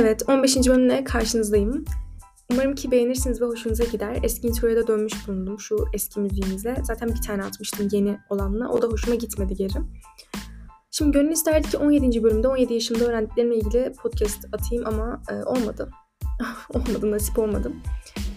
Evet, 15. bölümle karşınızdayım. Umarım ki beğenirsiniz ve hoşunuza gider. Eski introya da dönmüş bulundum şu eski müziğimizle. Zaten bir tane atmıştım yeni olanla. O da hoşuma gitmedi geri. Şimdi gönül isterdi ki 17. bölümde 17 yaşımda öğrendiklerimle ilgili podcast atayım ama e, olmadı. olmadı, nasip olmadı.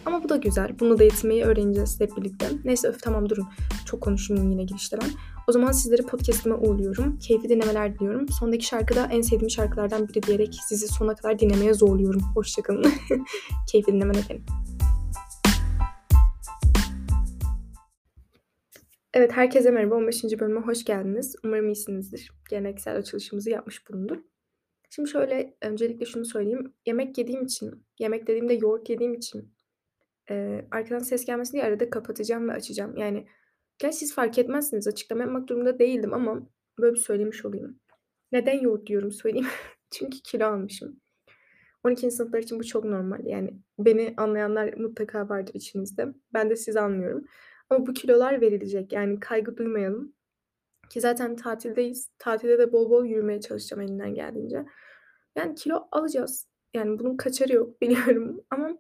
Ama bu da güzel. Bunu da yetinmeyi öğreneceğiz hep birlikte. Neyse öf tamam durun. Çok konuşmayayım yine girişte ben. O zaman sizleri podcastime uğurluyorum. Keyifli dinlemeler diliyorum. Sondaki şarkı da en sevdiğim şarkılardan biri diyerek sizi sona kadar dinlemeye zorluyorum. Hoşçakalın. Keyifli dinlemen efendim. Evet herkese merhaba. 15. bölüme hoş geldiniz. Umarım iyisinizdir. Geleneksel açılışımızı yapmış bulunduk. Şimdi şöyle öncelikle şunu söyleyeyim. Yemek yediğim için, yemek dediğimde yoğurt yediğim için e, arkadan ses gelmesin diye arada kapatacağım ve açacağım. Yani Gerçi siz fark etmezsiniz. Açıklama yapmak durumunda değildim ama böyle bir söylemiş olayım. Neden yoğurt diyorum söyleyeyim. Çünkü kilo almışım. 12. sınıflar için bu çok normal. Yani beni anlayanlar mutlaka vardır içinizde. Ben de sizi anlıyorum. Ama bu kilolar verilecek. Yani kaygı duymayalım. Ki zaten tatildeyiz. Tatilde de bol bol yürümeye çalışacağım elinden geldiğince. Yani kilo alacağız. Yani bunun kaçarı yok biliyorum. Ama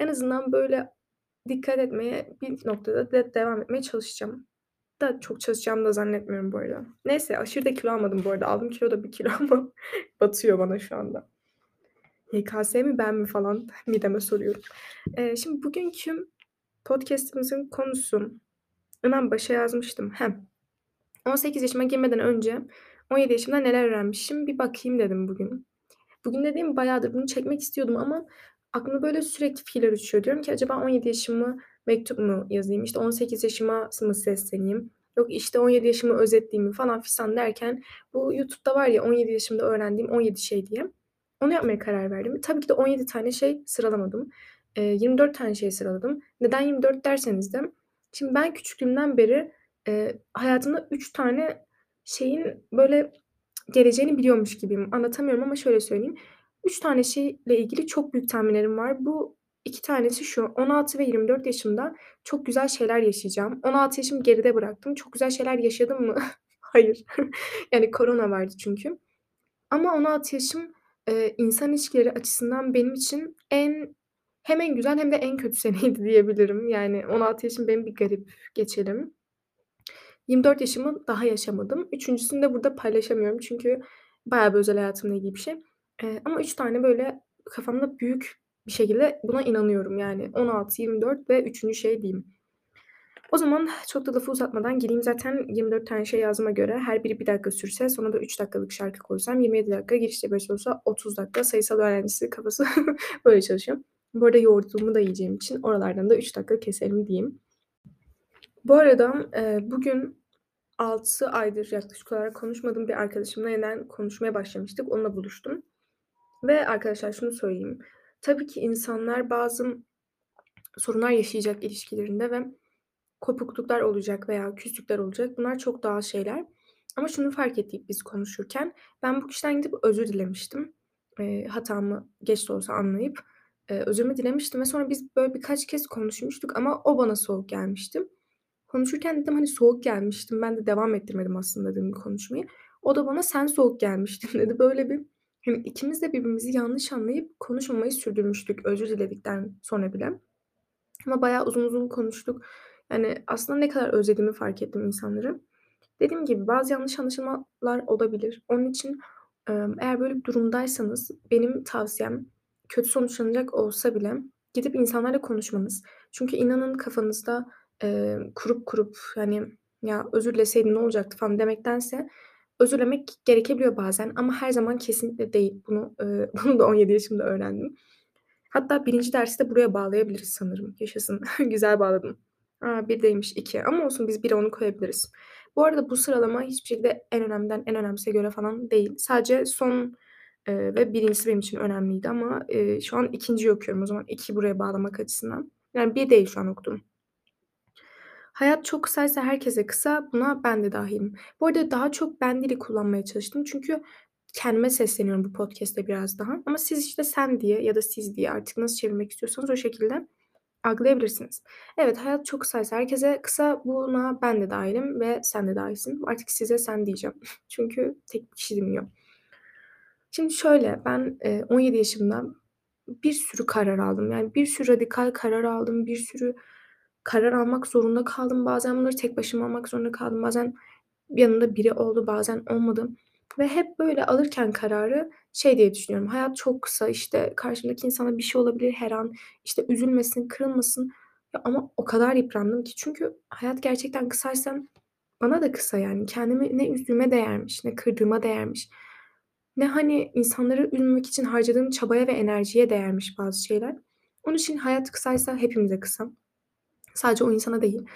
en azından böyle dikkat etmeye bir noktada da devam etmeye çalışacağım. Da çok çalışacağımı da zannetmiyorum bu arada. Neyse aşırı da kilo almadım bu arada. Aldım kilo da bir kilo ama batıyor bana şu anda. YKS mi ben mi falan mideme soruyorum. Ee, şimdi bugünkü podcastimizin konusu hemen başa yazmıştım. Hem 18 yaşıma girmeden önce 17 yaşımda neler öğrenmişim bir bakayım dedim bugün. Bugün dediğim bayağıdır bunu çekmek istiyordum ama aklımda böyle sürekli fikirler uçuyor. Diyorum ki acaba 17 yaşımı mektup mu yazayım? İşte 18 yaşıma mı sesleneyim? Yok işte 17 yaşımı özetleyeyim falan filan derken bu YouTube'da var ya 17 yaşımda öğrendiğim 17 şey diye. Onu yapmaya karar verdim. Tabii ki de 17 tane şey sıralamadım. E, 24 tane şey sıraladım. Neden 24 derseniz de şimdi ben küçüklüğümden beri e, hayatımda 3 tane şeyin böyle geleceğini biliyormuş gibiyim. Anlatamıyorum ama şöyle söyleyeyim. 3 tane şeyle ilgili çok büyük tahminlerim var. Bu iki tanesi şu. 16 ve 24 yaşımda çok güzel şeyler yaşayacağım. 16 yaşımı geride bıraktım. Çok güzel şeyler yaşadım mı? Hayır. yani korona vardı çünkü. Ama 16 yaşım e, insan ilişkileri açısından benim için en hem en güzel hem de en kötü seneydi diyebilirim. Yani 16 yaşım benim bir garip geçelim. 24 yaşımı daha yaşamadım. Üçüncüsünü de burada paylaşamıyorum çünkü bayağı bir özel hayatımla ilgili bir şey. Eee, ama 3 tane böyle kafamda büyük bir şekilde buna inanıyorum. Yani 16, 24 ve üçüncü şey diyeyim. O zaman çok da lafı uzatmadan gireyim. Zaten 24 tane şey yazdığıma göre her biri 1 dakika sürse sonra da 3 dakikalık şarkı koysam 27 dakika, girişte 5 olsa 30 dakika. Sayısal öğrencisi kafası böyle çalışıyor. Bu arada yoğurtluğumu da yiyeceğim için oralardan da 3 dakika keselim diyeyim. Bu arada, eee, bugün 6 aydır yaklaşık olarak konuşmadığım bir arkadaşımla yeniden konuşmaya başlamıştık. Onunla buluştum. Ve arkadaşlar şunu söyleyeyim. Tabii ki insanlar bazı sorunlar yaşayacak ilişkilerinde ve kopukluklar olacak veya küslükler olacak. Bunlar çok doğal şeyler. Ama şunu fark ettik biz konuşurken. Ben bu kişiden gidip özür dilemiştim. E, hatamı geç de olsa anlayıp e, özürümü dilemiştim. Ve sonra biz böyle birkaç kez konuşmuştuk ama o bana soğuk gelmişti. Konuşurken dedim hani soğuk gelmiştim. Ben de devam ettirmedim aslında dedim konuşmayı. O da bana sen soğuk gelmiştin dedi. Böyle bir Hani ikimiz de birbirimizi yanlış anlayıp konuşmamayı sürdürmüştük özür diledikten sonra bile. Ama bayağı uzun uzun konuştuk. Yani aslında ne kadar özlediğimi fark ettim insanları. Dediğim gibi bazı yanlış anlaşılmalar olabilir. Onun için eğer böyle bir durumdaysanız benim tavsiyem kötü sonuçlanacak olsa bile gidip insanlarla konuşmanız. Çünkü inanın kafanızda e, kurup kurup yani ya özür dileseydim ne olacaktı falan demektense özürlemek gerekebiliyor bazen ama her zaman kesinlikle değil. Bunu e, bunu da 17 yaşımda öğrendim. Hatta birinci dersi de buraya bağlayabiliriz sanırım. Yaşasın. Güzel bağladım. Aa, bir deymiş iki ama olsun biz bir onu koyabiliriz. Bu arada bu sıralama hiçbir şekilde en önemliden en önemsize göre falan değil. Sadece son e, ve birincisi benim için önemliydi ama e, şu an ikinciyi okuyorum o zaman iki buraya bağlamak açısından. Yani bir değil şu an okudum. Hayat çok kısaysa herkese kısa, buna ben de dahilim. Bu arada daha çok ben dili kullanmaya çalıştım çünkü kendime sesleniyorum bu podcast'te biraz daha ama siz işte sen diye ya da siz diye artık nasıl çevirmek istiyorsanız o şekilde algılayabilirsiniz. Evet, hayat çok kısaysa herkese kısa, buna ben de dahilim ve sen de dahilsin. Artık size sen diyeceğim çünkü tek bir kişi dinliyor. Şimdi şöyle, ben, eee, 17 yaşımda bir sürü karar aldım. Yani bir sürü radikal karar aldım. Bir sürü karar almak zorunda kaldım. Bazen bunları tek başıma almak zorunda kaldım. Bazen yanımda biri oldu, bazen olmadı ve hep böyle alırken kararı şey diye düşünüyorum, hayat çok kısa, işte, karşımdaki insana bir şey olabilir her an, işte, üzülmesin, kırılmasın. Ama o kadar yıprandım ki çünkü hayat gerçekten kısaysa bana da kısa yani. Kendimi ne üzdüğüme değermiş, ne kırdığıma değermiş, ne, hani, insanları üzmemek için harcadığım çabaya ve enerjiye değermiş bazı şeyler. Onun için hayat kısaysa hepimize kısa. Sadece o insana değil.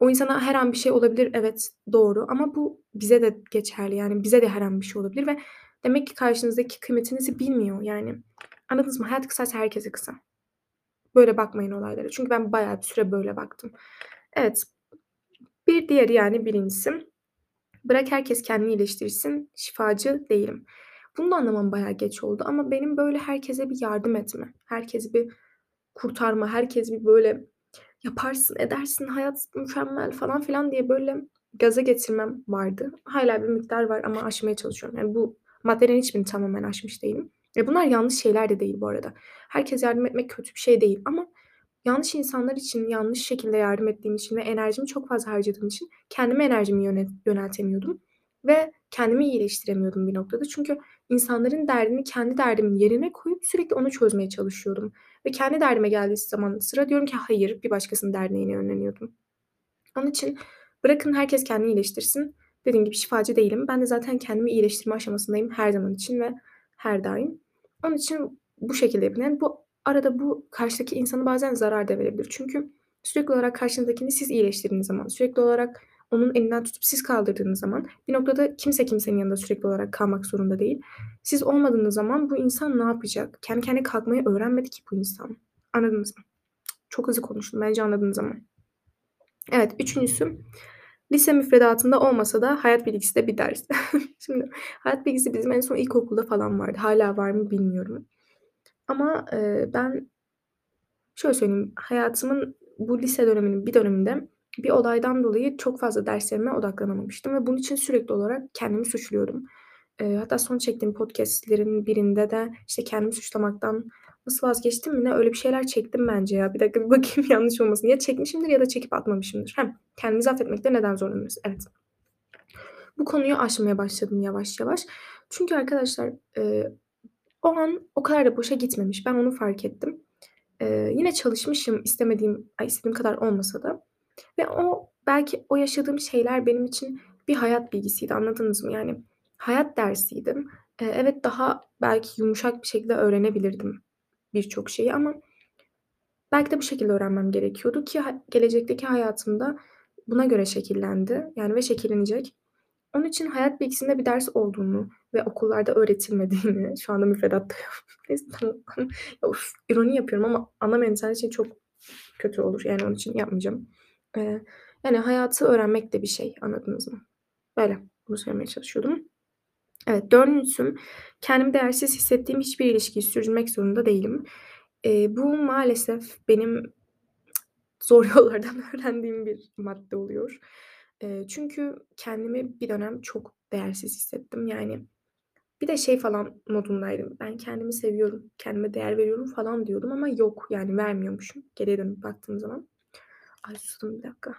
O insana her an bir şey olabilir, evet, doğru ama bu bize de geçerli. Yani bize de her an bir şey olabilir ve demek ki karşınızdaki kıymetinizi bilmiyor. Yani anladınız mı? Hayat kısaysa herkese kısa. Böyle bakmayın olaylara. Çünkü ben bayağı bir süre böyle baktım. Evet. Bir diğeri, yani birincisi, bırak herkes kendini iyileştirsin, şifacı değilim. Bunu da anlamam bayağı geç oldu ama benim böyle herkese bir yardım etme, herkesi bir kurtarma, herkesi bir böyle yaparsın, edersin, hayat mükemmel falan filan diye böyle gaza getirmem vardı. Hâlâ bir miktar var ama aşmaya çalışıyorum. Yani bu maddelerin hiçbirini tamamen aşmış değilim. Ve bunlar yanlış şeyler de değil bu arada. Herkese yardım etmek kötü bir şey değil ama yanlış insanlar için yanlış şekilde yardım ettiğim için ve enerjimi çok fazla harcadığım için kendime enerjimi yönet yöneltemiyordum ve kendimi iyileştiremiyordum bir noktada. Çünkü insanların derdini kendi derdimin yerine koyup sürekli onu çözmeye çalışıyordum ve kendi derdime geldiği zaman sıra diyorum ki hayır, bir başkasının derdine yine yönleniyordum. Onun için bırakın herkes kendini iyileştirsin. Dediğim gibi şifacı değilim. Ben de zaten kendimi iyileştirme aşamasındayım her zaman için ve her daim. Onun için bu şekilde yapın. Yani bu arada bu karşıdaki insana bazen zarar da verebilir. Çünkü sürekli olarak karşınızdakini siz iyileştirdiğiniz zaman, sürekli olarak onun elinden tutup siz kaldırdığınız zaman bir noktada kimse kimsenin yanında sürekli olarak kalmak zorunda değil. Siz olmadığınız zaman bu insan ne yapacak? Kendi kendine kalkmayı öğrenmedi ki bu insan. Anladınız mı? Çok hızlı konuştum. Bence anladınız ama. Evet, üçüncüsü lise müfredatında olmasa da hayat bilgisi de bir ders. Şimdi hayat bilgisi bizim en son ilkokulda falan vardı. Hâlâ var mı bilmiyorum. Ama, eee, ben şöyle söyleyeyim, hayatımın bu lise döneminin bir döneminde bir olaydan dolayı çok fazla derslerime odaklanamamıştım ve bunun için sürekli olarak kendimi suçluyordum. Eee, hatta son çektiğim podcast'lerin birinde de, işte, kendimi suçlamaktan nasıl vazgeçtim mi ne, öyle bir şeyler çektim bence ya. Bir dakika bir bakayım yanlış olmasın. Ya çekmişimdir ya da çekip atmamışımdır. Heh, kendimizi affetmekte neden zorlanıyoruz? Evet. Bu konuyu aşmaya başladım yavaş yavaş. Çünkü arkadaşlar, eee, o an o kadar da boşa gitmemiş. Ben onu fark ettim. Eee, yine çalışmışım istemediğim istediğim kadar olmasa da ve o belki o yaşadığım şeyler benim için bir hayat bilgisiydi, anladınız mı? Yani hayat dersiydi. Eee, evet, daha belki yumuşak bir şekilde öğrenebilirdim birçok şeyi ama belki de bu şekilde öğrenmem gerekiyordu ki gelecekteki hayatım da buna göre şekillendi, yani ve şekillenecek. Onun için hayat bilgisinin bir ders olduğunu ve okullarda öğretilmediğini şu anda müfredatta ironi yapıyorum ama anlamayan insanlar için çok kötü olur. Yani onun için yapmayacağım. Eee, yani hayatı öğrenmek de bir şey, anladınız mı? Böyle, bunu söylemeye çalışıyordum. Evet, dördüncüsü kendimi değersiz hissettiğim hiçbir ilişkiyi sürdürmek zorunda değilim. Eee, bu maalesef benim zor yollardan öğrendiğim bir madde oluyor. Eee, çünkü kendimi bir dönem çok değersiz hissettim. Yani bir de şey falan modundaydım. Ben kendimi seviyorum, kendime değer veriyorum falan diyordum ama yok, yani vermiyormuşum geriye dönüp baktığım zaman. Ay, sustum bir dakika.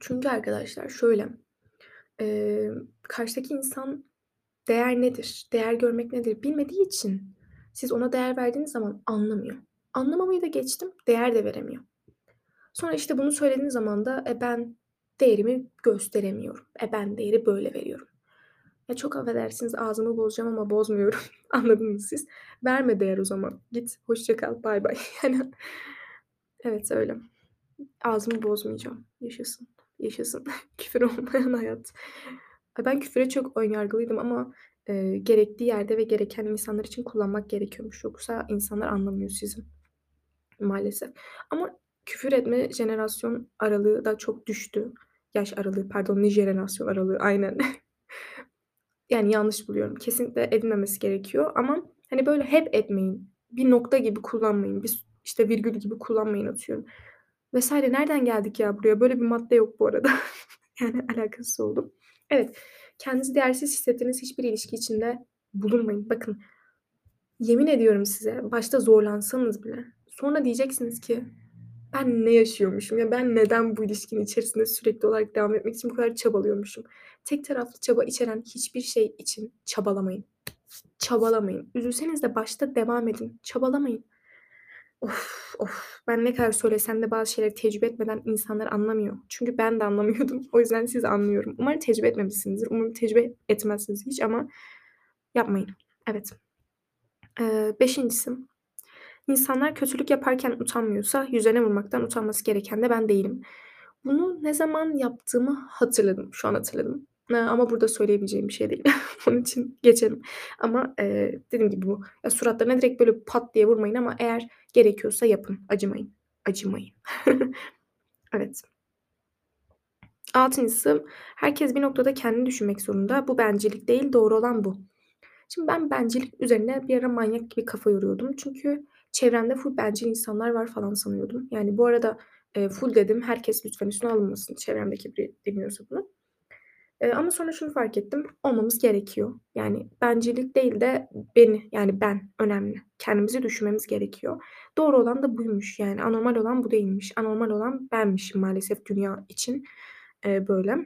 Çünkü arkadaşlar şöyle, eee, karşıdaki insan değer nedir, değer görmek nedir bilmediği için siz ona değer verdiğiniz zaman anlamıyor. Anlamamayı da geçtim, değer de veremiyor. Sonra, işte, bunu söylediğiniz zaman da, e, ben değerimi gösteremiyorum. E, ben değeri böyle veriyorum. Ya, çok affedersiniz ağzımı bozacağım ama bozmuyorum. Anladınız siz. Verme değer o zaman. Git, hoşça kal, baybay. Yani Evet, öyle. Ağzımı bozmayacağım. Yaşasın, yaşasın. Küfür olmayan hayat. Ay, ben küfüre çok ön yargılıydım ama, eee, gerektiği yerde ve gereken insanlar için kullanmak gerekiyormuş. Yoksa insanlar anlamıyor sizi maalesef. Ama küfür etme jenerasyon aralığı da çok düştü. Yaş aralığı, pardon, ne jenerasyon aralığı, aynen. Yani yanlış buluyorum. Kesinlikle edilmemesi gerekiyor ama, hani, böyle hep etmeyin. Bir nokta gibi kullanmayın. Bir işte, virgül gibi kullanmayın atıyorum vs. Nereden geldik ya buraya? Böyle bir madde yok bu arada. Yani alakasız oldu. Evet, Kendinizi değersiz hissettiğiniz hiçbir ilişki içinde bulunmayın. Bakın, yemin ediyorum size, başta zorlansanız bile sonra diyeceksiniz ki ben ne yaşıyormuşum ya ben neden bu ilişkinin içerisinde sürekli olarak devam etmek için bu kadar çabalıyormuşum. Tek taraflı çaba içeren hiçbir şey için çabalamayın. Çabalamayın. Üzülseniz de başta devam edin. Çabalamayın. Of of ben ne kadar söylesem de bazı şeyleri tecrübe etmeden insanlar anlamıyor. Çünkü ben de anlamıyordum. O yüzden sizi anlıyorum. Umarım tecrübe etmemişsinizdir. Umarım tecrübe etmezsiniz hiç ama yapmayın. Evet. Eee, beşincisi İnsanlar kötülük yaparken utanmıyorsa yüzlerine vurmaktan utanması gereken de ben değilim. Bunu ne zaman yaptığımı hatırladım. Şu an hatırladım. Ama burada söyleyebileceğim bir şey değil. Onun için geçelim. Ama, eee, dediğim gibi bu ya suratlarına direkt böyle pat diye vurmayın ama eğer gerekiyorsa yapın. Acımayın. Acımayın. Evet. Altıncısı, herkes bir noktada kendini düşünmek zorunda. Bu bencillik değil, doğru olan bu. Şimdi ben bencillik üzerine bir ara manyak gibi kafa yoruyordum. Çünkü çevremde full bencil insanlar var falan sanıyordum. Yani bu arada, eee, full dedim, herkes lütfen üstüne alınmasın çevremdeki biri dinliyorsa bunu. Ama sonra şunu fark ettim, olmamız gerekiyor. Yani bencillik değil de beni, yani ben önemli. Kendimizi düşünmemiz gerekiyor. Doğru olan da buymuş. Yani anormal olan bu değilmiş. Anormal olan benmişim maalesef dünya için, eee, böyle.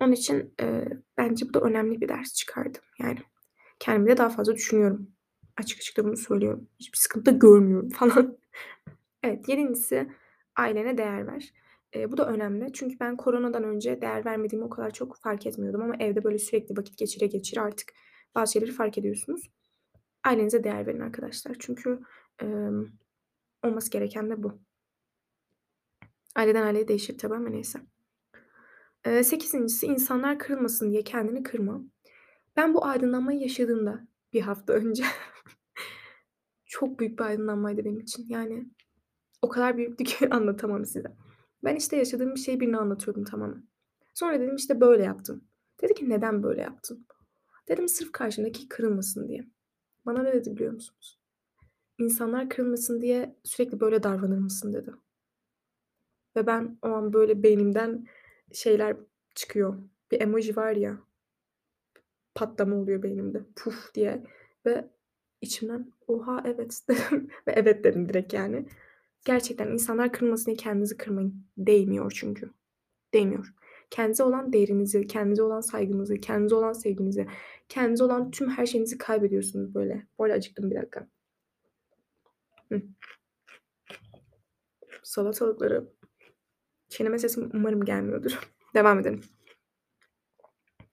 Onun için, eee, bence bu da önemli bir ders çıkardım. Yani kendimi de daha fazla düşünüyorum. Açık açık da bunu söylüyorum. Hiçbir sıkıntı görmüyorum falan. Evet, yedincisi ailene değer ver. Eee, bu da önemli. Çünkü ben koronadan önce değer vermediğimi o kadar çok fark etmiyordum ama evde böyle sürekli vakit geçire geçire artık bazı şeyleri fark ediyorsunuz. Ailenize değer verin arkadaşlar. Çünkü, emm, olması gereken de bu. Aileden aileye değişir tabii ama neyse. Eee, sekizincisi insanlar kırılmasın diye kendini kırma. Ben bu aydınlanmayı yaşadığımda bir hafta önce çok büyük bir aydınlanmaydı benim için. Yani o kadar büyüktü ki anlatamam size. Ben, işte, yaşadığım bir şeyi birine anlatıyordum, tamam mı? Sonra dedim, işte, böyle yaptım. Dedi ki, "Neden böyle yaptın?" Dedim, "Sırf karşımdaki kırılmasın diye." Bana ne dedi biliyor musunuz? "İnsanlar kırılmasın diye sürekli böyle davranır mısın?" dedi. Ve ben o an böyle beynimden şeyler çıkıyor. Bir emoji var ya, patlama oluyor beynimde, puf diye ve içimden "Oha, evet." dedim ve evet dedim direkt yani. Gerçekten insanlar kırılmasın diye kendinizi kırmayın. Değmiyor çünkü. Değmiyor. Kendinize olan değerinizi, kendinize olan saygınızı, kendinize olan sevginizi, kendinize olan tüm her şeyinizi kaybediyorsunuz böyle. Arada acıktım bir dakika. Salatalıkları çiğneme sesim umarım gelmiyordur. Devam edelim.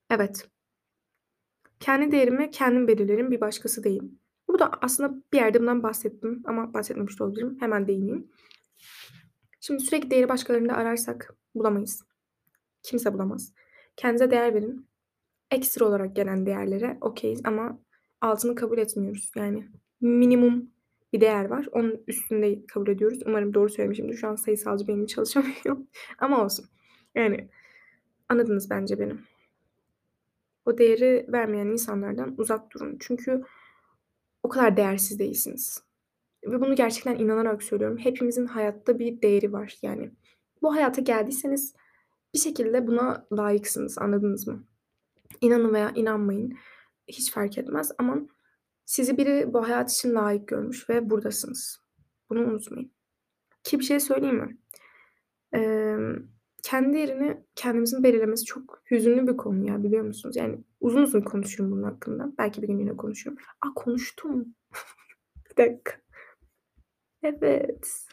Evet. Kendi değerimi kendim belirlerim, bir başkası değil. Bu da aslında bir yerde bundan bahsettim ama bahsetmemiş de olabilirim. Hemen değineyim. Şimdi sürekli değeri başkalarında ararsak bulamayız. Kimse bulamaz. Kendinize değer verin. Ekstra olarak gelen değerlere okayiz ama altını kabul etmiyoruz. Yani minimum bir değer var. Onun üstünde kabul ediyoruz. Umarım doğru söylemişimdir. Şu an sayısalcı beynim çalışamıyor ama olsun. Yani anladınız bence beni. O değeri vermeyen insanlardan uzak durun. Çünkü o kadar değersiz değilsiniz. Ve bunu gerçekten inanarak söylüyorum. Hepimizin hayatta bir değeri var yani. Bu hayata geldiyseniz bir şekilde buna layıksınız, anladınız mı? İnanın veya inanmayın, hiç fark etmez ama sizi biri bu hayat için layık görmüş ve buradasınız. Bunu unutmayın. Ki bir şey söyleyeyim mi? Emm, kendi yerini kendimizin belirlemesi çok hüzünlü bir konu ya, biliyor musunuz? Yani uzun uzun konuşurum bunun hakkında. Belki bir gün yine konuşurum. A, konuştum. Bir dakika. Evet.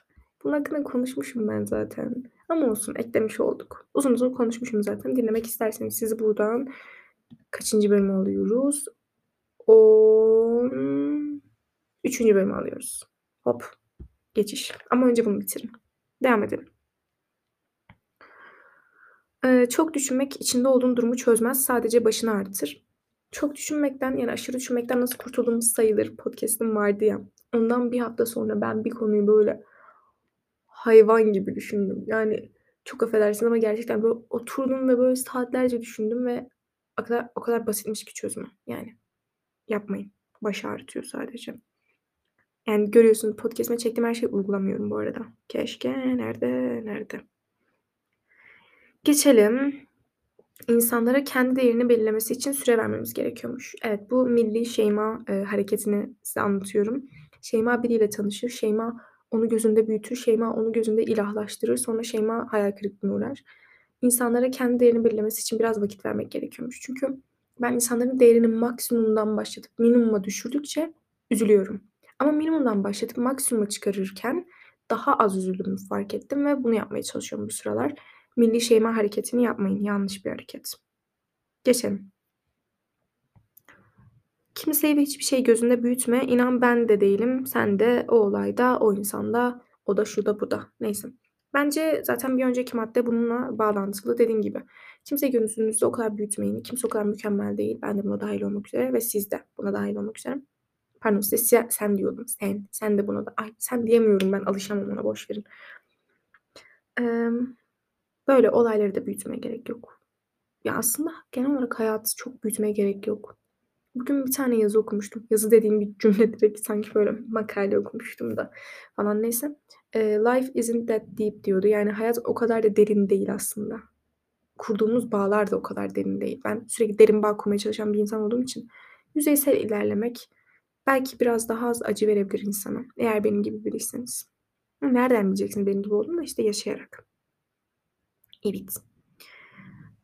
Bunun hakkında konuşmuşum ben zaten. Ama olsun, eklemiş olduk. Uzun uzun konuşmuşum zaten. Dinlemek isterseniz sizi buradan kaçıncı bölüme alıyoruz? 13. bölüme alıyoruz. Hop, geçiş. Ama önce bunu bitirin. Devam edelim. Çok düşünmek içinde olduğun durumu çözmez, sadece başını ağrıtır. Çok düşünmekten, yani aşırı düşünmekten nasıl kurtulduğumuz sayılır podcast'im vardı ya. Ondan bir hafta sonra ben bir konuyu böyle hayvan gibi düşündüm. Yani çok affedersin ama gerçekten böyle oturdum ve böyle saatlerce düşündüm ve o kadar o kadar basitmiş ki çözümü. Yani yapmayın. Baş ağrıtıyor sadece. Yani görüyorsunuz podcast'ime çektiğim her şeyi uygulamıyorum bu arada. Keşke. Nerede? Nerede? Geçelim. İnsanlara kendi değerini belirlemesi için süre vermemiz gerekiyormuş. Evet, bu Milli Şeyma, eee, hareketini size anlatıyorum. Şeyma biriyle tanışır, Şeyma onu gözünde büyütür, Şeyma onu gözünde ilahlaştırır, sonra Şeyma hayal kırıklığına uğrar. İnsanlara kendi değerini belirlemesi için biraz vakit vermek gerekiyormuş. Çünkü ben insanların değerini maksimumdan başlatıp minimuma düşürdükçe üzülüyorum. Ama minimumdan başlatıp maksimuma çıkarırken daha az üzüldüğümü fark ettim ve bunu yapmaya çalışıyorum bu sıralar. Milli Şeyma hareketini yapmayın, yanlış bir hareket. Geçelim. Kimseyi ve hiçbir şeyi gözünde büyütme. İnan ben de değilim, sen de, o olayda, o insanda, o da, şu da, bu da. Neyse. Bence zaten bir önceki madde bununla bağlantılı. Dediğim gibi kimseyi gözünüzde o kadar büyütmeyin. Kimse o kadar mükemmel değil. Ben de buna dahil olmak üzere ve siz de buna dahil olmak üzere. Pardon size sen, sen diyordum. Sen. Sen de buna da. Ay sen diyemiyorum ben. Alışamam ona. Boş verin. Ee, böyle olayları da büyütmeye gerek yok. Ya aslında genel olarak hayatı çok büyütmeye gerek yok. Bugün bir tane yazı okumuştum. Yazı dediğim bir cümle direkt sanki böyle makale okumuştum da falan neyse. Life isn't that deep diyordu. Yani hayat o kadar da derin değil aslında. Kurduğumuz bağlar da o kadar derin değil. Ben sürekli derin bağ kurmaya çalışan bir insan olduğum için yüzeysel ilerlemek belki biraz daha az acı verebilir insana. Eğer benim gibi biriyseniz. Nereden bileceksin benim gibi olduğunu işte yaşayarak. Evet.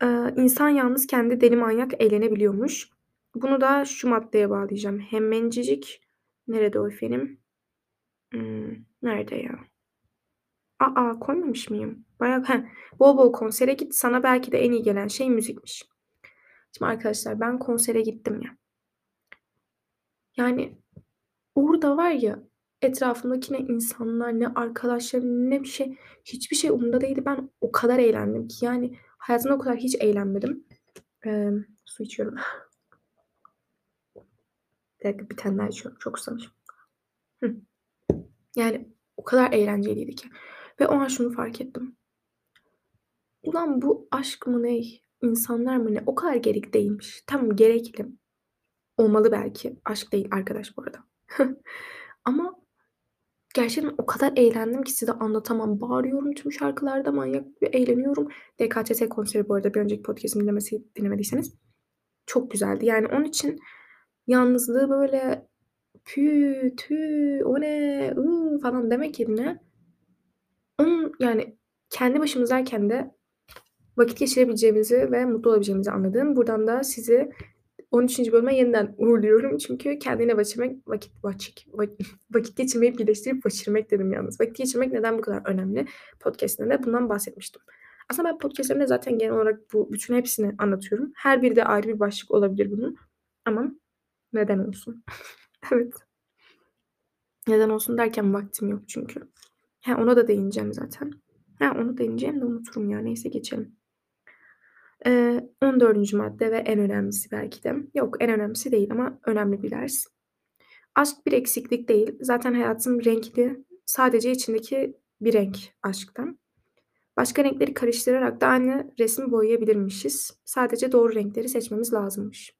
Ee, insan yalnız kendi deli manyak eğlenebiliyormuş. Bunu da şu maddeye bağlayacağım. Hemencicik. Nerede o efendim? Hmm, nerede ya? Aa koymamış mıyım? Bayağı he, bol bol konsere git. Sana belki de en iyi gelen şey müzikmiş. Şimdi arkadaşlar ben konsere gittim ya. Yani orada var ya etrafımdaki ne insanlar ne arkadaşlarım ne bir şey hiçbir şey umurumda değildi. Ben o kadar eğlendim ki yani hayatımda o kadar hiç eğlenmedim. Ee, su içiyorum. Bir dakika bir tane daha içiyorum. Çok susamışım. Yani o kadar eğlenceliydi ki. Ve o an şunu fark ettim. Ulan bu aşk mı ne? İnsanlar mı ne? O kadar gerek değilmiş. Tamam gerekli. Olmalı belki. Aşk değil arkadaş bu arada. Ama gerçekten o kadar eğlendim ki size anlatamam. Bağırıyorum tüm şarkılarda manyak bir eğleniyorum. DKTT konseri bu arada bir önceki podcast'imi dinlemesi, dinlemediyseniz. Çok güzeldi. Yani onun için yalnızlığı böyle pü, tü, o ne, ıı, falan demek yerine onun yani kendi başımızdayken de vakit geçirebileceğimizi ve mutlu olabileceğimizi anladım. Buradan da sizi 13. bölüme yeniden uğurluyorum. Çünkü kendine geçirmek, vakit, vakit, vakit geçirmeyi birleştirip geçirmek dedim yalnız. Vakit geçirmek neden bu kadar önemli? Podcast'inde de bundan bahsetmiştim. Aslında ben podcast'lerimde zaten genel olarak bu bütün hepsini anlatıyorum. Her biri de ayrı bir başlık olabilir bunun. Ama neden olsun? evet. Neden olsun derken vaktim yok çünkü. Ha, ona da değineceğim zaten. Ha, onu değineceğim de unuturum ya. Neyse geçelim. Ee, 14. madde ve en önemlisi belki de. Yok en önemlisi değil ama önemli bir ders. Aşk bir eksiklik değil. Zaten hayatım renkli. Sadece içindeki bir renk aşktan. Başka renkleri karıştırarak da aynı resmi boyayabilirmişiz. Sadece doğru renkleri seçmemiz lazımmış.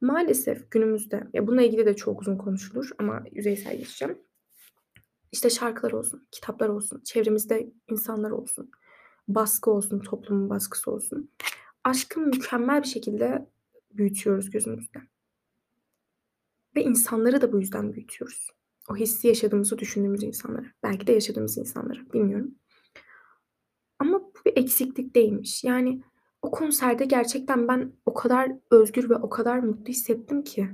Maalesef günümüzde, ya bununla ilgili de çok uzun konuşulur ama yüzeysel geçeceğim. İşte şarkılar olsun, kitaplar olsun, çevremizde insanlar olsun, baskı olsun, toplumun baskısı olsun. Aşkı mükemmel bir şekilde büyütüyoruz gözümüzde. Ve insanları da bu yüzden büyütüyoruz. O hissi yaşadığımızı düşündüğümüz insanları. Belki de yaşadığımız insanları. Bilmiyorum. Ama bu bir eksiklik değilmiş. Yani o konserde gerçekten ben o kadar özgür ve o kadar mutlu hissettim ki.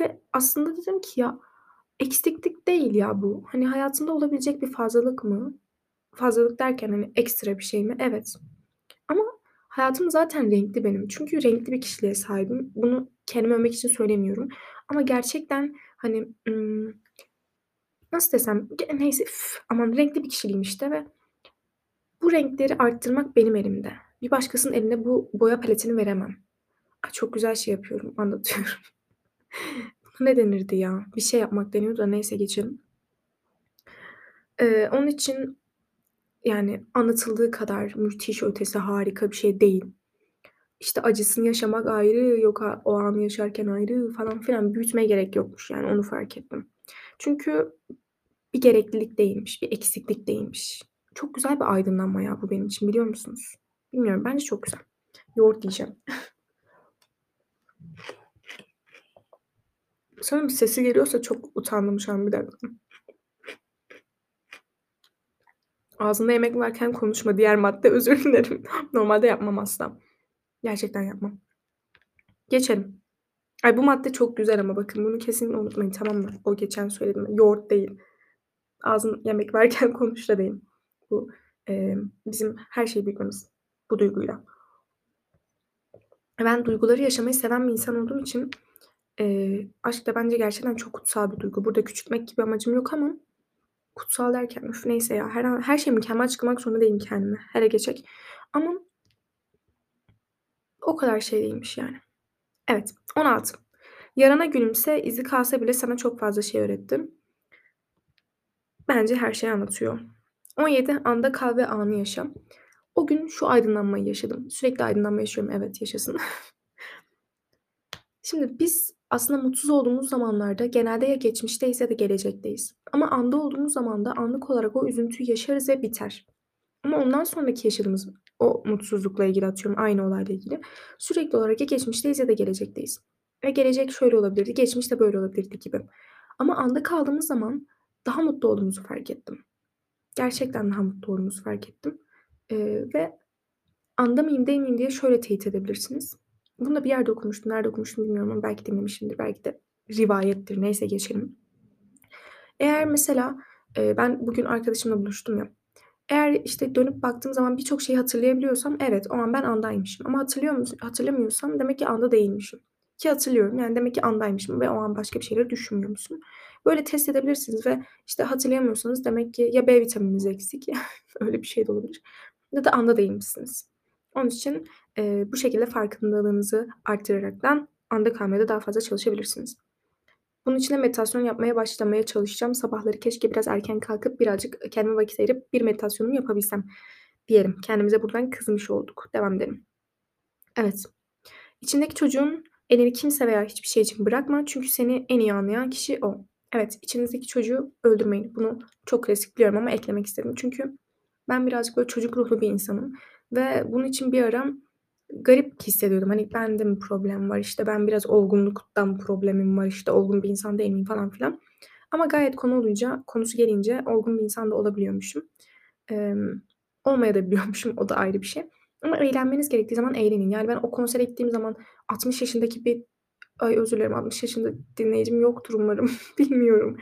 Ve aslında dedim ki ya eksiklik değil ya bu. Hani hayatında olabilecek bir fazlalık mı? Fazlalık derken hani ekstra bir şey mi? Evet. Ama hayatım zaten renkli benim. Çünkü renkli bir kişiliğe sahibim. Bunu kendime övmek için söylemiyorum. Ama gerçekten hani nasıl desem neyse üf, aman renkli bir kişiliğim işte ve bu renkleri arttırmak benim elimde. Bir başkasının eline bu boya paletini veremem. Ay, çok güzel şey yapıyorum, anlatıyorum. Ne denirdi ya? Bir şey yapmak deniyordu da neyse geçelim. Ee, onun için yani anlatıldığı kadar müthiş ötesi harika bir şey değil. İşte acısını yaşamak ayrı, yok o anı yaşarken ayrı falan filan büyütmeye gerek yokmuş yani onu fark ettim. Çünkü bir gereklilik değilmiş, bir eksiklik değilmiş. Çok güzel bir aydınlanma ya bu benim için biliyor musunuz? Bilmiyorum bence çok güzel. Yoğurt diyeceğim. Sanırım sesi geliyorsa çok utandım şu an. Bir dakika. Ağzında yemek varken konuşma. Diğer madde özür dilerim. Normalde yapmam asla. Gerçekten yapmam. Geçelim. Ay bu madde çok güzel ama bakın bunu kesinlikle unutmayın tamam mı? O geçen söylediğim yoğurt değil. Ağzın yemek varken konuş da değil. Bu e, bizim her şeyi bilmemiz bu duyguyla. Ben duyguları yaşamayı seven bir insan olduğum için e, aşk da bence gerçekten çok kutsal bir duygu. Burada küçültmek gibi amacım yok ama kutsal derken üf neyse ya her, her şey mükemmel çıkmak zorunda değilim kendime. Hele geçecek. Ama o kadar şey değilmiş yani. Evet 16. Yarana gülümse izi kalsa bile sana çok fazla şey öğrettim. Bence her şeyi anlatıyor. 17. Anda kal ve anı yaşa. O gün şu aydınlanmayı yaşadım. Sürekli aydınlanma yaşıyorum. Evet yaşasın. Şimdi biz aslında mutsuz olduğumuz zamanlarda genelde ya geçmişteyiz ya da gelecekteyiz. Ama anda olduğumuz zaman da anlık olarak o üzüntüyü yaşarız ve biter. Ama ondan sonraki yaşadığımız o mutsuzlukla ilgili atıyorum aynı olayla ilgili. Sürekli olarak ya geçmişteyiz ya da gelecekteyiz. Ve gelecek şöyle olabilirdi, geçmiş de böyle olabilirdi gibi. Ama anda kaldığımız zaman daha mutlu olduğumuzu fark ettim. Gerçekten daha mutlu olduğumuzu fark ettim. Ee, ve anda mıyım değil miyim diye şöyle teyit edebilirsiniz. Bunu da bir yerde okumuştum. Nerede okumuştum bilmiyorum ama belki dinlemişimdir. Belki de rivayettir. Neyse geçelim. Eğer mesela e, ben bugün arkadaşımla buluştum ya. Eğer işte dönüp baktığım zaman birçok şeyi hatırlayabiliyorsam evet o an ben andaymışım. Ama hatırlıyor musun, hatırlamıyorsam demek ki anda değilmişim. Ki hatırlıyorum yani demek ki andaymışım ve o an başka bir şeyleri düşünmüyormuşum. Böyle test edebilirsiniz ve işte hatırlayamıyorsanız demek ki ya B vitamininiz eksik öyle bir şey de olabilir ya da anda değilmişsiniz. Onun için e, bu şekilde farkındalığınızı arttıraraktan anda kalmaya da daha fazla çalışabilirsiniz. Bunun için de meditasyon yapmaya başlamaya çalışacağım. Sabahları keşke biraz erken kalkıp birazcık kendime vakit ayırıp bir meditasyonumu yapabilsem diyelim. Kendimize buradan kızmış olduk. Devam edelim. Evet. İçindeki çocuğun elini kimse veya hiçbir şey için bırakma. Çünkü seni en iyi anlayan kişi o. Evet, içinizdeki çocuğu öldürmeyin. Bunu çok klasik biliyorum ama eklemek istedim. Çünkü ben birazcık böyle çocuk ruhlu bir insanım. Ve bunun için bir ara garip hissediyordum. Hani bende mi problem var işte ben biraz olgunluktan problemim var işte olgun bir insan değil miyim falan filan. Ama gayet konu olunca, konusu gelince olgun bir insan da olabiliyormuşum. Ee, olmaya da biliyormuşum o da ayrı bir şey. Ama eğlenmeniz gerektiği zaman eğlenin. Yani ben o konsere gittiğim zaman 60 yaşındaki bir ay özür dilerim 60 yaşında dinleyicim yoktur umarım. Bilmiyorum.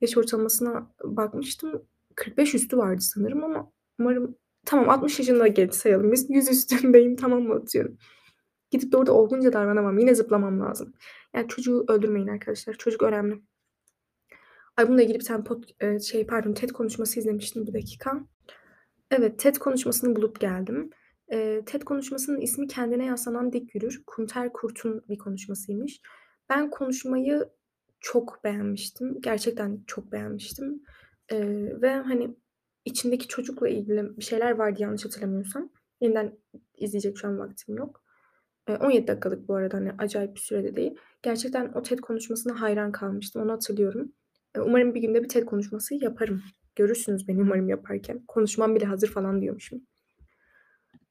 Yaş ortalamasına bakmıştım. 45 üstü vardı sanırım ama umarım Tamam 60 yaşında geç sayalım biz. 100 üstündeyim tamam mı atıyorum. Gidip de orada olgunca davranamam. Yine zıplamam lazım. Yani çocuğu öldürmeyin arkadaşlar. Çocuk önemli. Ay bununla ilgili bir tane pot, e, şey pardon TED konuşması izlemiştim bir dakika. Evet TED konuşmasını bulup geldim. E, TED konuşmasının ismi kendine yaslanan dik yürür. Kunter Kurt'un bir konuşmasıymış. Ben konuşmayı çok beğenmiştim. Gerçekten çok beğenmiştim. E, ve hani içindeki çocukla ilgili bir şeyler vardı yanlış hatırlamıyorsam. Yeniden izleyecek şu an vaktim yok. 17 dakikalık bu arada hani acayip bir sürede değil. Gerçekten o TED konuşmasına hayran kalmıştım. Onu hatırlıyorum. Umarım bir günde bir TED konuşması yaparım. Görürsünüz beni umarım yaparken. Konuşmam bile hazır falan diyormuşum.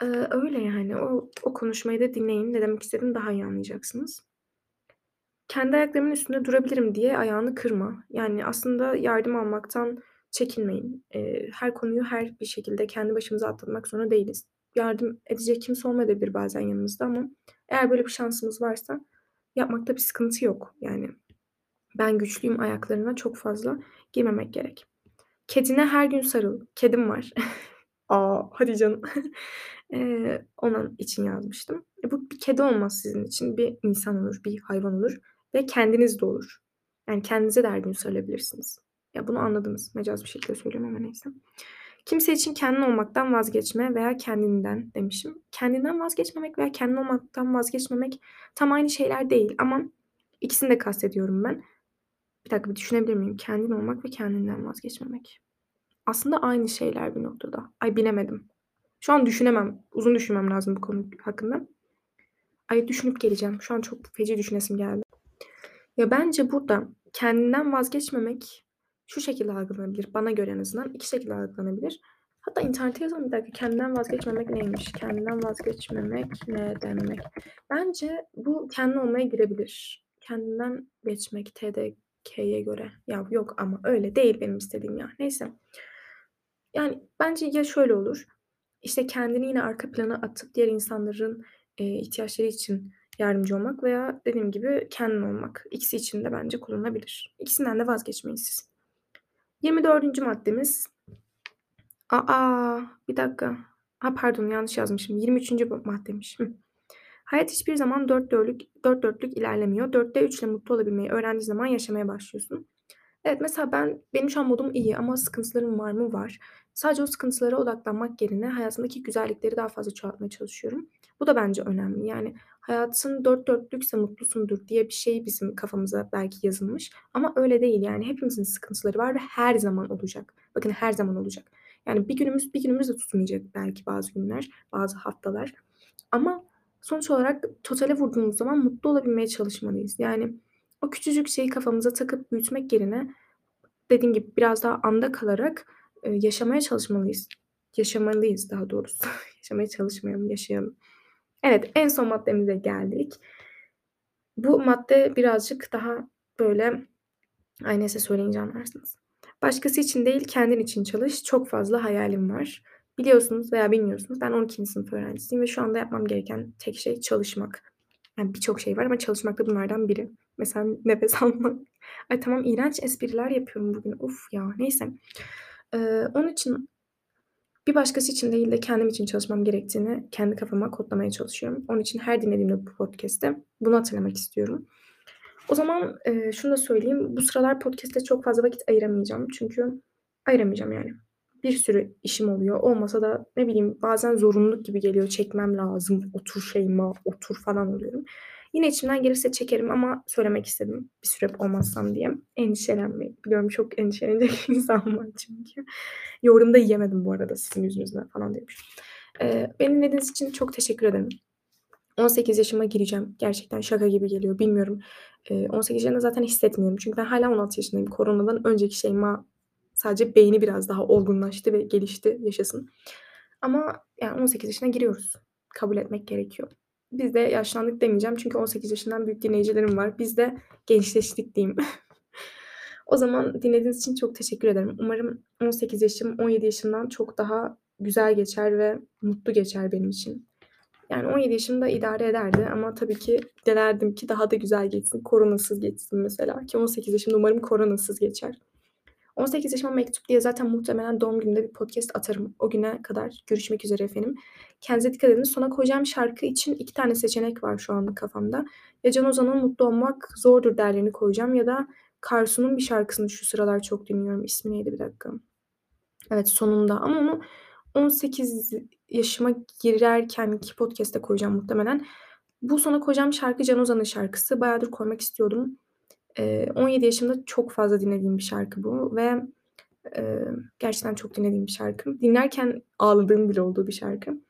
Ee, öyle yani. O, o konuşmayı da dinleyin. Ne demek istediğimi daha iyi anlayacaksınız. Kendi ayaklarımın üstünde durabilirim diye ayağını kırma. Yani aslında yardım almaktan çekinmeyin. Eee, her konuyu her bir şekilde kendi başımıza atlatmak zorunda değiliz. Yardım edecek kimse olmayabilir bazen yanımızda ama eğer böyle bir şansımız varsa yapmakta bir sıkıntı yok. Yani ben güçlüyüm ayaklarına çok fazla girmemek gerek. Kedine her gün sarıl. Kedim var. A! Hadi canım. Eee, onun için yazmıştım. E, bu bir kedi olmaz sizin için. Bir insan olur, bir hayvan olur ve kendiniz de olur. Yani kendinize de her gün sarılabilirsiniz. Ya bunu anladınız. Mecaz bir şekilde söylüyorum ama neyse. Kimse için kendin olmaktan vazgeçme veya kendinden demişim. Kendinden vazgeçmemek veya kendin olmaktan vazgeçmemek tam aynı şeyler değil ama ikisini de kastediyorum ben. Bir dakika bir düşünebilir miyim? Kendin olmak ve kendinden vazgeçmemek. Aslında aynı şeyler bir noktada. Ay bilemedim. Şu an düşünemem. Uzun düşünmem lazım bu konu hakkında. Ay düşünüp geleceğim. Şu an çok feci düşünesim geldi. Ya bence burada kendinden vazgeçmemek şu şekilde algılanabilir. Bana göre en azından iki şekilde algılanabilir. Hatta internete yazalım bir dakika. Kendinden vazgeçmemek neymiş? Kendinden vazgeçmemek ne demek? Bence bu kendin olmaya girebilir. Kendinden geçmek TDK'ye göre. Ya yok ama öyle değil benim istediğim ya. Neyse. Yani bence ya şöyle olur. İşte kendini yine arka plana atıp diğer insanların e, ihtiyaçları için yardımcı olmak veya dediğim gibi kendin olmak. İkisi için de bence kullanılabilir. İkisinden de vazgeçmeyin siz. 24. maddemiz. Aa, bir dakika. Ha pardon yanlış yazmışım. 23. maddeymiş. Hı. Hayat hiçbir zaman dört dörtlük, dört dörtlük ilerlemiyor. Dörtte üçle mutlu olabilmeyi öğrendiği zaman yaşamaya başlıyorsun. Evet mesela ben benim şu an modum iyi ama sıkıntılarım var mı? Var. Sadece o sıkıntılara odaklanmak yerine hayatımdaki güzellikleri daha fazla çoğaltmaya çalışıyorum. Bu da bence önemli. Yani hayatın dört dörtlükse mutlusundur diye bir şey bizim kafamıza belki yazılmış. Ama öyle değil yani hepimizin sıkıntıları var ve her zaman olacak. Bakın her zaman olacak. Yani bir günümüz bir günümüz de tutmayacak belki bazı günler, bazı haftalar. Ama sonuç olarak totale vurduğumuz zaman mutlu olabilmeye çalışmalıyız. Yani o küçücük şeyi kafamıza takıp büyütmek yerine dediğim gibi biraz daha anda kalarak e, yaşamaya çalışmalıyız. Yaşamalıyız daha doğrusu. yaşamaya çalışmayalım, yaşayalım. Evet, en son maddemize geldik. Bu madde birazcık daha böyle ay neyse söyleyince anlarsınız. Başkası için değil, kendin için çalış. Çok fazla hayalim var. Biliyorsunuz veya bilmiyorsunuz ben 12. sınıf öğrencisiyim ve şu anda yapmam gereken tek şey çalışmak. Yani birçok şey var ama çalışmak da bunlardan biri. Mesela nefes almak. Ay tamam iğrenç espriler yapıyorum bugün. Uf ya neyse. Ee, onun için bir başkası için değil de kendim için çalışmam gerektiğini kendi kafama kodlamaya çalışıyorum. Onun için her dinlediğimde bu podcast'te bunu hatırlamak istiyorum. O zaman e, şunu da söyleyeyim. Bu sıralar podcast'te çok fazla vakit ayıramayacağım. Çünkü ayıramayacağım yani. Bir sürü işim oluyor. Olmasa da ne bileyim bazen zorunluluk gibi geliyor. Çekmem lazım. Otur şeyma, otur falan oluyorum. Yine içimden gelirse çekerim ama söylemek istedim. Bir süre olmazsam diye. Endişelenmeyin. Biliyorum çok endişelenecek insan var çünkü. Yorum da yiyemedim bu arada sizin yüzünüzden falan demiş. Ee, beni dinlediğiniz için çok teşekkür ederim. 18 yaşıma gireceğim. Gerçekten şaka gibi geliyor. Bilmiyorum. Ee, 18 yaşında zaten hissetmiyorum. Çünkü ben hala 16 yaşındayım. Koronadan önceki şeyma sadece beyni biraz daha olgunlaştı ve gelişti. Yaşasın. Ama yani 18 yaşına giriyoruz. Kabul etmek gerekiyor. Biz de yaşlandık demeyeceğim. Çünkü 18 yaşından büyük dinleyicilerim var. Biz de gençleştik diyeyim. o zaman dinlediğiniz için çok teşekkür ederim. Umarım 18 yaşım 17 yaşından çok daha güzel geçer ve mutlu geçer benim için. Yani 17 yaşımda idare ederdi ama tabii ki dilerdim ki daha da güzel geçsin. Koronasız geçsin mesela. Ki 18 yaşımda umarım koronasız geçer. 18 yaşıma mektup diye zaten muhtemelen doğum gününde bir podcast atarım. O güne kadar görüşmek üzere efendim. Kendinize dikkat edin. Sona koyacağım şarkı için iki tane seçenek var şu anda kafamda. Ya Can Ozan'ın Mutlu Olmak Zordur derlerini koyacağım ya da Karsu'nun bir şarkısını şu sıralar çok dinliyorum. İsmi neydi bir dakika. Evet sonunda ama onu 18 yaşıma girerken iki podcast'te koyacağım muhtemelen. Bu sona koyacağım şarkı Can Ozan'ın şarkısı. Bayağıdır koymak istiyordum. Ee, 17 yaşımda çok fazla dinlediğim bir şarkı bu ve e, gerçekten çok dinlediğim bir şarkı. Dinlerken ağladığım bile olduğu bir şarkı.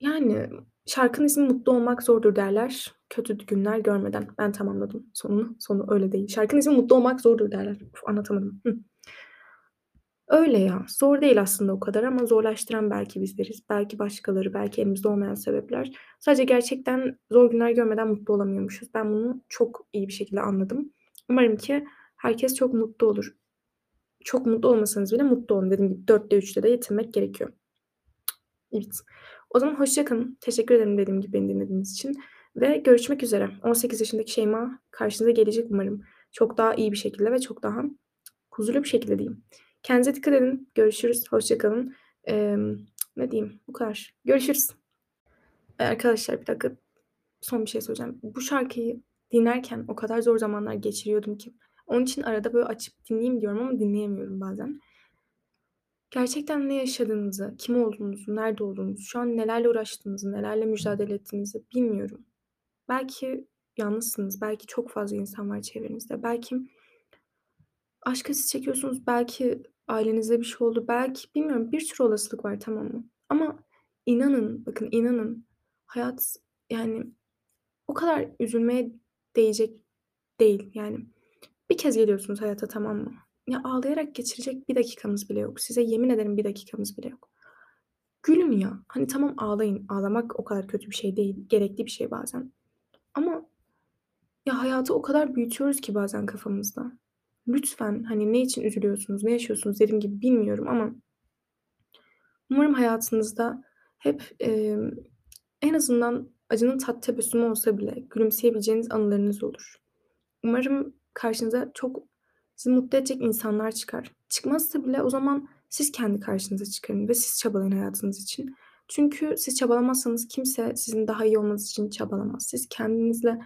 Yani şarkının ismi Mutlu Olmak Zordur derler. Kötü günler görmeden. Ben tamamladım sonunu. Sonu öyle değil. Şarkının ismi Mutlu Olmak Zordur derler. Uf, anlatamadım. Hı. Öyle ya. Zor değil aslında o kadar ama zorlaştıran belki bizleriz. Belki başkaları, belki elimizde olmayan sebepler. Sadece gerçekten zor günler görmeden mutlu olamıyormuşuz. Ben bunu çok iyi bir şekilde anladım. Umarım ki herkes çok mutlu olur. Çok mutlu olmasanız bile mutlu olun. Dediğim gibi 4'te 3'te de yetinmek gerekiyor. Evet. O zaman hoşçakalın. Teşekkür ederim dediğim gibi beni dinlediğiniz için. Ve görüşmek üzere. 18 yaşındaki Şeyma karşınıza gelecek umarım. Çok daha iyi bir şekilde ve çok daha huzurlu bir şekilde diyeyim. Kendinize dikkat edin. Görüşürüz. Hoşçakalın. Ee, ne diyeyim? Bu kadar. Görüşürüz. Arkadaşlar bir dakika son bir şey söyleyeceğim. Bu şarkıyı dinlerken o kadar zor zamanlar geçiriyordum ki. Onun için arada böyle açıp dinleyeyim diyorum ama dinleyemiyorum bazen. Gerçekten ne yaşadığınızı, kim olduğunuzu, nerede olduğunuzu, şu an nelerle uğraştığınızı, nelerle mücadele ettiğinizi bilmiyorum. Belki yalnızsınız, belki çok fazla insan var çevrenizde. Belki aşk acısı çekiyorsunuz, belki ailenizde bir şey oldu, belki bilmiyorum bir sürü olasılık var tamam mı? Ama inanın, bakın inanın hayat yani o kadar üzülmeye değecek değil yani. Bir kez geliyorsunuz hayata tamam mı? Ya, ağlayarak geçirecek bir dakikamız bile yok. Size yemin ederim bir dakikamız bile yok. Gülün ya. Hani, tamam ağlayın. Ağlamak o kadar kötü bir şey değil. Gerekli bir şey bazen. Ama ya, hayatı o kadar büyütüyoruz ki bazen kafamızda. Lütfen, hani, ne için üzülüyorsunuz, ne yaşıyorsunuz dediğim gibi bilmiyorum ama umarım hayatınızda hep, emm, en azından acının tat tebessümü olsa bile gülümseyebileceğiniz anılarınız olur. Umarım karşınıza çok sizi mutlu edecek insanlar çıkar. Çıkmazsa bile o zaman siz kendi karşınıza çıkarın ve siz çabalayın hayatınız için. Çünkü siz çabalamazsanız kimse sizin daha iyi olmanız için çabalamaz. Siz kendinizle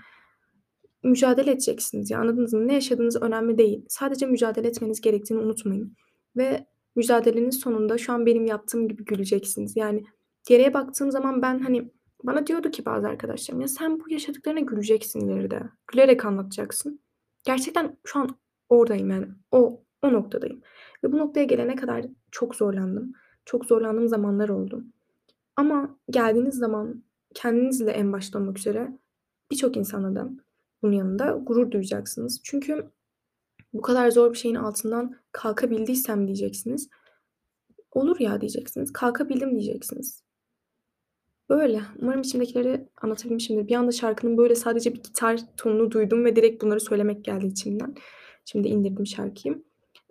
mücadele edeceksiniz ya, anladınız mı? Ne yaşadığınız önemli değil. Sadece mücadele etmeniz gerektiğini unutmayın ve mücadelenin sonunda şu an benim yaptığım gibi güleceksiniz. Yani geriye baktığım zaman ben, hani, bana diyordu ki bazı arkadaşlarım, "Ya, sen bu yaşadıklarına güleceksin ileride. Gülerek anlatacaksın." Gerçekten şu an oradayım yani. O o noktadayım ve bu noktaya gelene kadar çok zorlandım. Çok zorlandığım zamanlar oldu. Ama geldiğiniz zaman kendinizle en başta olmak üzere birçok insanla da bunun yanında gurur duyacaksınız. Çünkü bu kadar zor bir şeyin altından kalkabildiysem diyeceksiniz. Olur ya diyeceksiniz. Kalkabildim diyeceksiniz. Böyle. Umarım içimdekileri anlatabilmişimdir. Bir anda şarkının böyle sadece bir gitar tonunu duydum ve direkt bunları söylemek geldi içimden. Şimdi indirdim şarkıyı.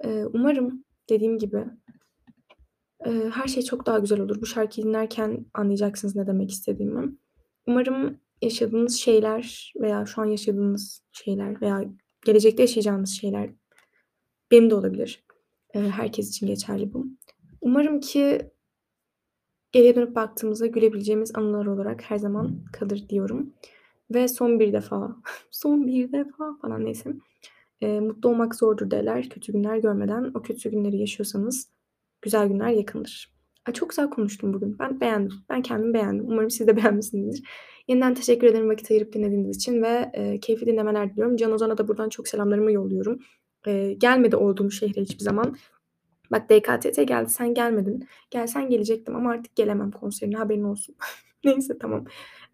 Eee, umarım dediğim gibi eee, her şey çok daha güzel olur. Bu şarkıyı dinlerken anlayacaksınız ne demek istediğimi. Umarım yaşadığınız şeyler veya şu an yaşadığınız şeyler veya gelecekte yaşayacağınız şeyler benim de olabilir. Eee, herkes için geçerli bu. Umarım ki geriye dönüp baktığımızda gülebileceğimiz anılar olarak her zaman kalır diyorum ve son bir defa, son bir defa falan neyse, eee, mutlu olmak zordur derler kötü günler görmeden. O kötü günleri yaşıyorsanız güzel günler yakındır. Ay, çok güzel konuştum bugün. Ben beğendim. Ben kendimi beğendim. Umarım siz de beğenmişsinizdir. Yeniden teşekkür ederim vakit ayırıp dinlediğiniz için ve, eee, keyifli dinlemeler diliyorum. Can Ozan'a da buradan çok selamlarımı yolluyorum. Eee, gelmedi olduğum şehre hiçbir zaman. Bak DKTT geldi, sen gelmedin. Gelsen gelecektim ama artık gelemem konserine, haberin olsun. Neyse tamam.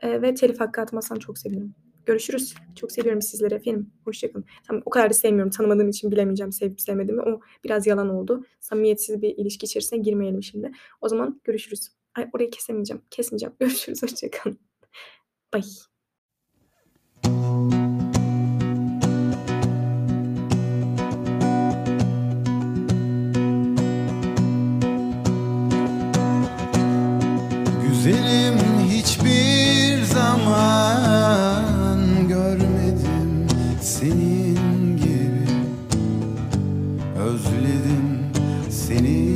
Eee, ve telif hakkı atmazsan çok sevinirim. Görüşürüz. Çok seviyorum sizleri efendim. Hoşça kalın. Tamam, o kadar da sevmiyorum. Tanımadığım için bilemeyeceğim sevip sevmediğimi. O biraz yalan oldu. Samimiyetsiz bir ilişki içerisine girmeyelim şimdi. O zaman görüşürüz. Ay, orayı kesemeyeceğim. Kesmeyeceğim. Görüşürüz. Hoşça kalın. Bye. Güzelim hiçbir zaman görmedim senin gibi Özledim seni